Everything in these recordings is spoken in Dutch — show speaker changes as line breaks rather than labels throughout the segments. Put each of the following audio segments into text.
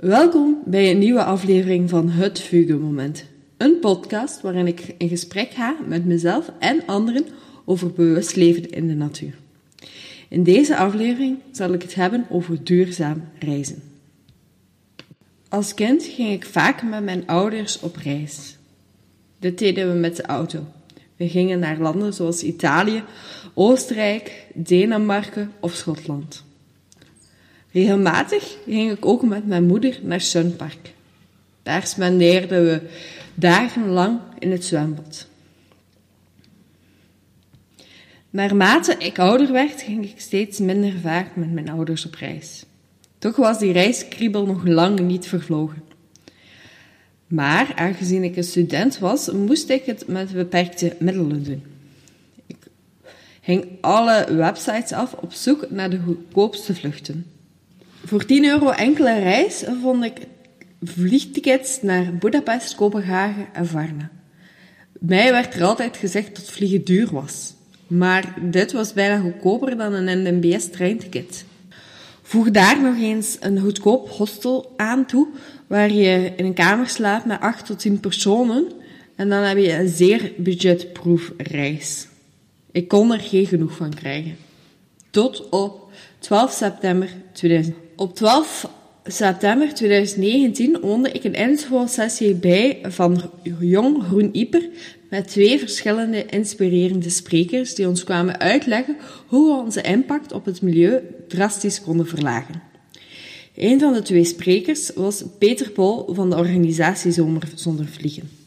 Welkom bij een nieuwe aflevering van Het Fuge Moment. Een podcast waarin ik in gesprek ga met mezelf en anderen over bewust leven in de natuur. In deze aflevering zal ik het hebben over duurzaam reizen. Als kind ging ik vaak met mijn ouders op reis. Dit deden we met de auto. We gingen naar landen zoals Italië, Oostenrijk, Denemarken of Schotland. Regelmatig ging ik ook met mijn moeder naar Sunpark. Daar spendeerden we dagenlang in het zwembad. Naarmate ik ouder werd, ging ik steeds minder vaak met mijn ouders op reis. Toch was die reiskriebel nog lang niet vervlogen. Maar aangezien ik een student was, moest ik het met beperkte middelen doen. Ik ging alle websites af op zoek naar de goedkoopste vluchten. Voor 10 euro enkele reis vond ik vliegtickets naar Budapest, Kopenhagen en Varna. Mij werd er altijd gezegd dat vliegen duur was. Maar dit was bijna goedkoper dan een NMBS-treinticket. Voeg daar nog eens een goedkoop hostel aan toe, waar je in een kamer slaapt met 8 tot 10 personen. En dan heb je een zeer budgetproof reis. Ik kon er geen genoeg van krijgen. Tot op 12 september 2000. Op 12 september 2019 woonde ik een infosessie bij van Jong Groen Ieper met twee verschillende inspirerende sprekers die ons kwamen uitleggen hoe we onze impact op het milieu drastisch konden verlagen. Een van de twee sprekers was Peter Paul van de organisatie Zomer zonder vliegen.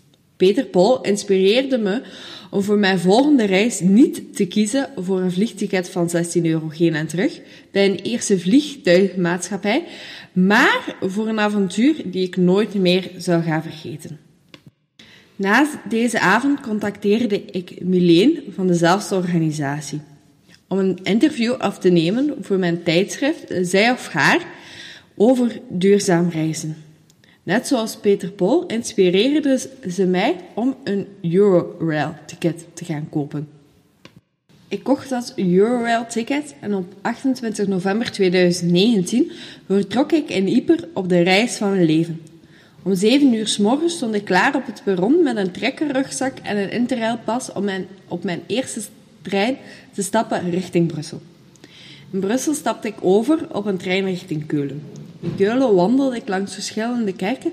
Peter Paul inspireerde me om voor mijn volgende reis niet te kiezen voor een vliegticket van 16 euro heen en terug bij een eerste vliegtuigmaatschappij, maar voor een avontuur die ik nooit meer zou gaan vergeten. Na deze avond contacteerde ik Mileen van dezelfde organisatie om een interview af te nemen voor mijn tijdschrift Zij of Haar over duurzaam reizen. Net zoals Peter Paul inspireerde ze mij om een Eurorail-ticket te gaan kopen. Ik kocht dat Eurorail-ticket en op 28 november 2019 vertrok ik in Yper op de reis van mijn leven. Om 7 uur s morgens stond ik klaar op het perron met een trekkerrugzak en een interrailpas om mijn, op mijn eerste trein te stappen richting Brussel. In Brussel stapte ik over op een trein richting Keulen. In Keulen wandelde ik langs verschillende kerken,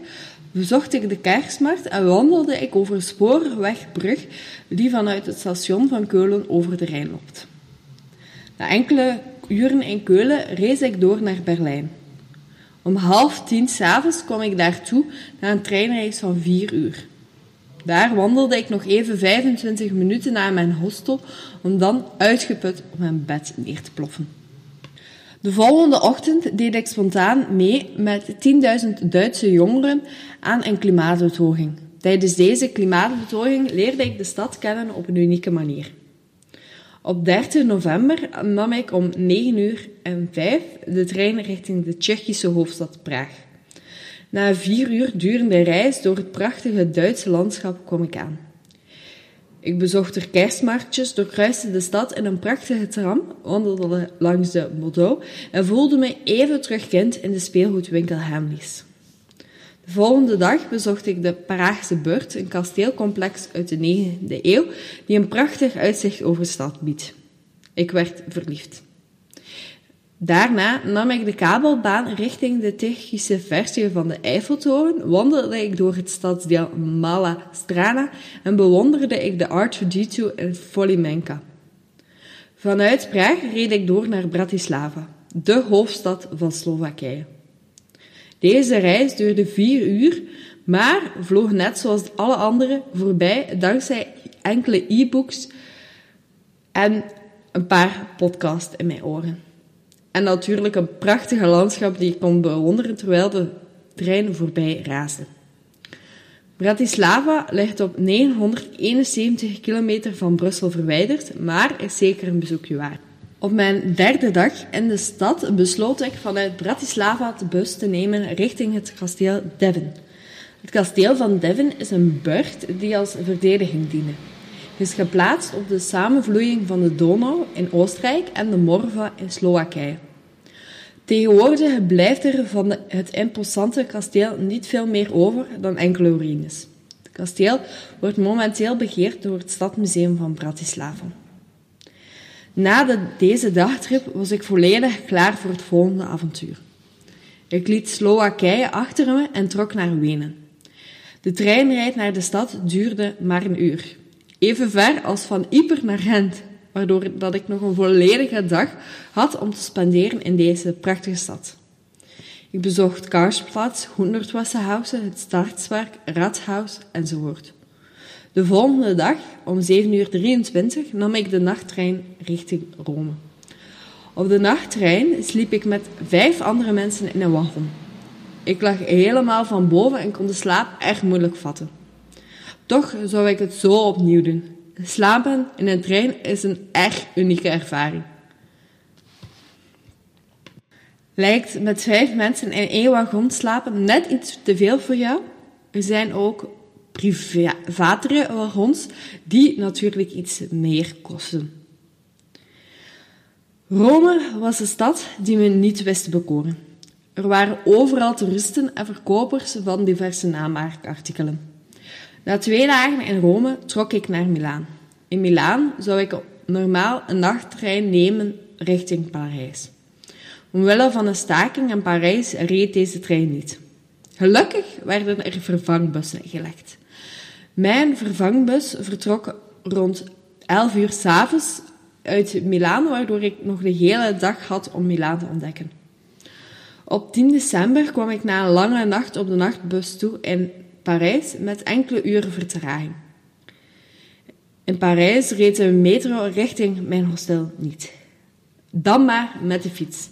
bezocht ik de kerstmarkt en wandelde ik over een spoorwegbrug die vanuit het station van Keulen over de Rijn loopt. Na enkele uren in Keulen reis ik door naar Berlijn. Om half tien s'avonds kwam ik daartoe na een treinreis van vier uur. Daar wandelde ik nog even 25 minuten naar mijn hostel om dan uitgeput op mijn bed neer te ploffen. De volgende ochtend deed ik spontaan mee met 10.000 Duitse jongeren aan een klimaatbetoging. Tijdens deze klimaatbetoging leerde ik de stad kennen op een unieke manier. Op 13 november nam ik om 9 uur en 5 de trein richting de Tsjechische hoofdstad Praag. Na vier uur durende reis door het prachtige Duitse landschap kwam ik aan. Ik bezocht er kerstmarktjes, doorkruiste de stad in een prachtige tram, wandelde langs de Bordeaux en voelde me even terug kind in de speelgoedwinkel Hamleys. De volgende dag bezocht ik de Paraagse Burt, een kasteelcomplex uit de 9e eeuw die een prachtig uitzicht over de stad biedt. Ik werd verliefd. Daarna nam ik de kabelbaan richting de technische versie van de Eiffeltoren, wandelde ik door het stadsdeel Mala Strana en bewonderde ik de R2D2 in Folimenka. Vanuit Praag reed ik door naar Bratislava, de hoofdstad van Slowakije. Deze reis duurde vier uur, maar vloog net zoals alle andere voorbij dankzij enkele e-books en een paar podcasts in mijn oren. En natuurlijk een prachtige landschap die ik kon bewonderen terwijl de trein voorbij raasde. Bratislava ligt op 971 kilometer van Brussel verwijderd, maar is zeker een bezoekje waard. Op mijn derde dag in de stad besloot ik vanuit Bratislava de bus te nemen richting het kasteel Devon. Het kasteel van Devon is een burcht die als verdediging diende. Is geplaatst op de samenvloeiing van de Donau in Oostenrijk en de Morva in Slowakije. Tegenwoordig blijft er van het imposante kasteel niet veel meer over dan enkele ruïnes. Het kasteel wordt momenteel begeerd door het Stadmuseum van Bratislava. Na de, deze dagtrip was ik volledig klaar voor het volgende avontuur. Ik liet Slowakije achter me en trok naar Wenen. De treinrijd naar de stad duurde maar een uur. Even ver als van Yper naar Gent, waardoor dat ik nog een volledige dag had om te spenderen in deze prachtige stad. Ik bezocht Karlsplatz, Hundertwassenhausen, het Startswerk, Rathaus enzovoort. De volgende dag, om 7.23 uur, nam ik de nachttrein richting Rome. Op de nachttrein sliep ik met vijf andere mensen in een wagon. Ik lag helemaal van boven en kon de slaap erg moeilijk vatten. Toch zou ik het zo opnieuw doen. Slapen in een trein is een erg unieke ervaring. Lijkt met vijf mensen in één wagon slapen net iets te veel voor jou? Er zijn ook privatere wagons die natuurlijk iets meer kosten. Rome was een stad die me niet wist te bekoren. Er waren overal toeristen en verkopers van diverse namaarkartikelen. Na twee dagen in Rome trok ik naar Milaan. In Milaan zou ik normaal een nachttrein nemen richting Parijs. Omwille van een staking in Parijs reed deze trein niet. Gelukkig werden er vervangbussen gelegd. Mijn vervangbus vertrok rond 11 uur s'avonds uit Milaan, waardoor ik nog de hele dag had om Milaan te ontdekken. Op 10 december kwam ik na een lange nacht op de nachtbus toe in Parijs met enkele uren vertraging. In Parijs reed de metro richting mijn hostel niet. Dan maar met de fiets.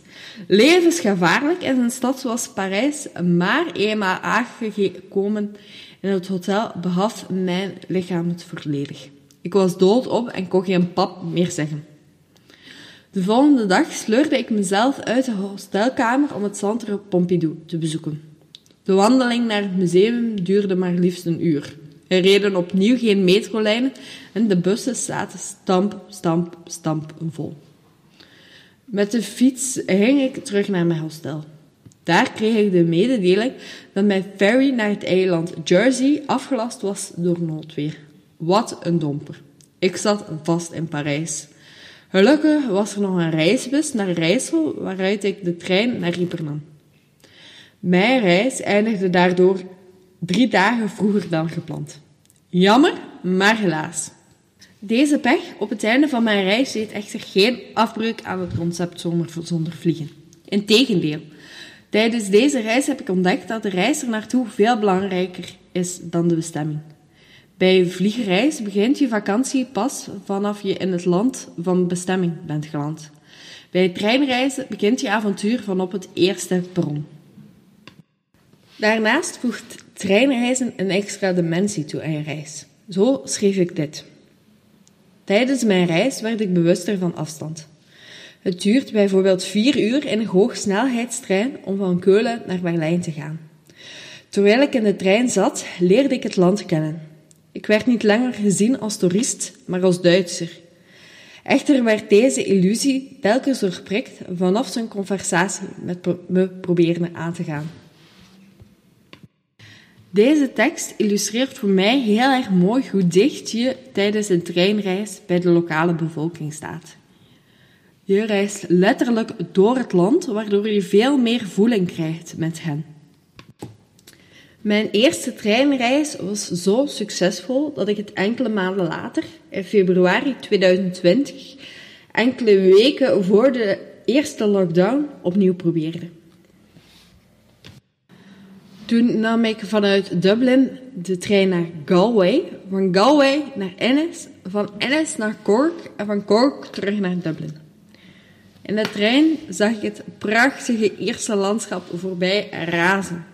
Levensgevaarlijk in een stad zoals Parijs, maar eenmaal aangekomen in het hotel begaf mijn lichaam het volledig. Ik was doodop en kon geen pap meer zeggen. De volgende dag sleurde ik mezelf uit de hostelkamer om het Centre Pompidou te bezoeken. De wandeling naar het museum duurde maar liefst een uur. Er reden opnieuw geen metrolijnen en de bussen zaten stamp, stamp, stamp vol. Met de fiets ging ik terug naar mijn hostel. Daar kreeg ik de mededeling dat mijn ferry naar het eiland Jersey afgelast was door noodweer. Wat een domper. Ik zat vast in Parijs. Gelukkig was er nog een reisbus naar Rijssel, waaruit ik de trein naar nam. Mijn reis eindigde daardoor drie dagen vroeger dan gepland. Jammer, maar helaas. Deze pech op het einde van mijn reis deed echter geen afbreuk aan het concept zomer zonder vliegen. Integendeel, tijdens deze reis heb ik ontdekt dat de reis er naartoe veel belangrijker is dan de bestemming. Bij vliegreis begint je vakantie pas vanaf je in het land van bestemming bent geland. Bij treinreizen begint je avontuur van op het eerste perron. Daarnaast voegt treinreizen een extra dimensie toe aan je reis. Zo schreef ik dit. Tijdens mijn reis werd ik bewuster van afstand. Het duurt bijvoorbeeld vier uur in een hoogsnelheidstrein om van Keulen naar Berlijn te gaan. Terwijl ik in de trein zat, leerde ik het land kennen. Ik werd niet langer gezien als toerist, maar als Duitser. Echter werd deze illusie telkens doorprikt vanaf zijn conversatie met me probeerde aan te gaan. Deze tekst illustreert voor mij heel erg mooi hoe dicht je tijdens een treinreis bij de lokale bevolking staat. Je reist letterlijk door het land, waardoor je veel meer voeling krijgt met hen. Mijn eerste treinreis was zo succesvol dat ik het enkele maanden later, in februari 2020, enkele weken voor de eerste lockdown, opnieuw probeerde. Toen nam ik vanuit Dublin de trein naar Galway, van Galway naar Ennis, van Ennis naar Cork en van Cork terug naar Dublin. In de trein zag ik het prachtige eerste landschap voorbij razen.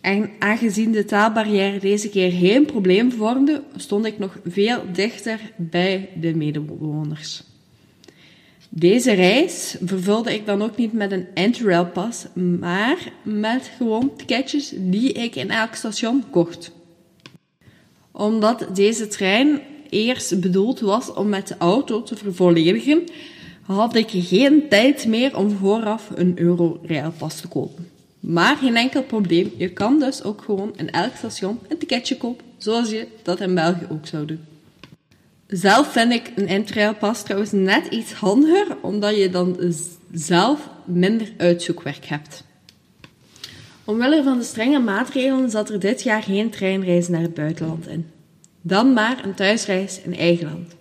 En aangezien de taalbarrière deze keer geen probleem vormde, stond ik nog veel dichter bij de medebewoners. Deze reis vervulde ik dan ook niet met een Interrail-pas, maar met gewoon ticketjes die ik in elk station kocht. Omdat deze trein eerst bedoeld was om met de auto te vervolledigen, had ik geen tijd meer om vooraf een Euro-Railpas te kopen. Maar geen enkel probleem, je kan dus ook gewoon in elk station een ticketje kopen, zoals je dat in België ook zou doen. Zelf vind ik een Interrailpas trouwens net iets handiger, omdat je dan zelf minder uitzoekwerk hebt. Omwille van de strenge maatregelen zat er dit jaar geen treinreis naar het buitenland in. Dan maar een thuisreis in eigen land.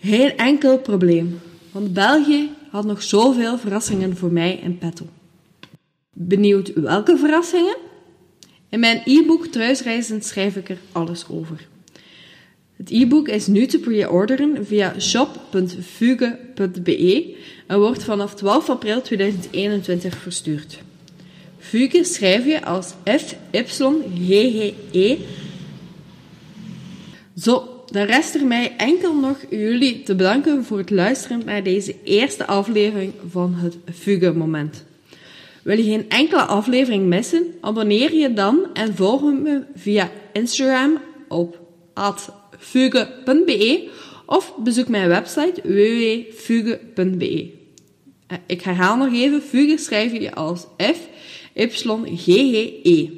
Geen enkel probleem, want België had nog zoveel verrassingen voor mij in petto. Benieuwd welke verrassingen? In mijn e-book Thuisreizen schrijf ik er alles over. Het e-book is nu te pre-orderen via shop.fuge.be en wordt vanaf 12 april 2021 verstuurd. Fuge schrijf je als F-Y-G-G-E. Zo, dan rest er mij enkel nog jullie te bedanken voor het luisteren naar deze eerste aflevering van het Fuge-moment. Wil je geen enkele aflevering missen? Abonneer je dan en volg me via Instagram op fuge.be of bezoek mijn website www.fuge.be. Eh, ik herhaal nog even, fuge schrijf je als F, Y,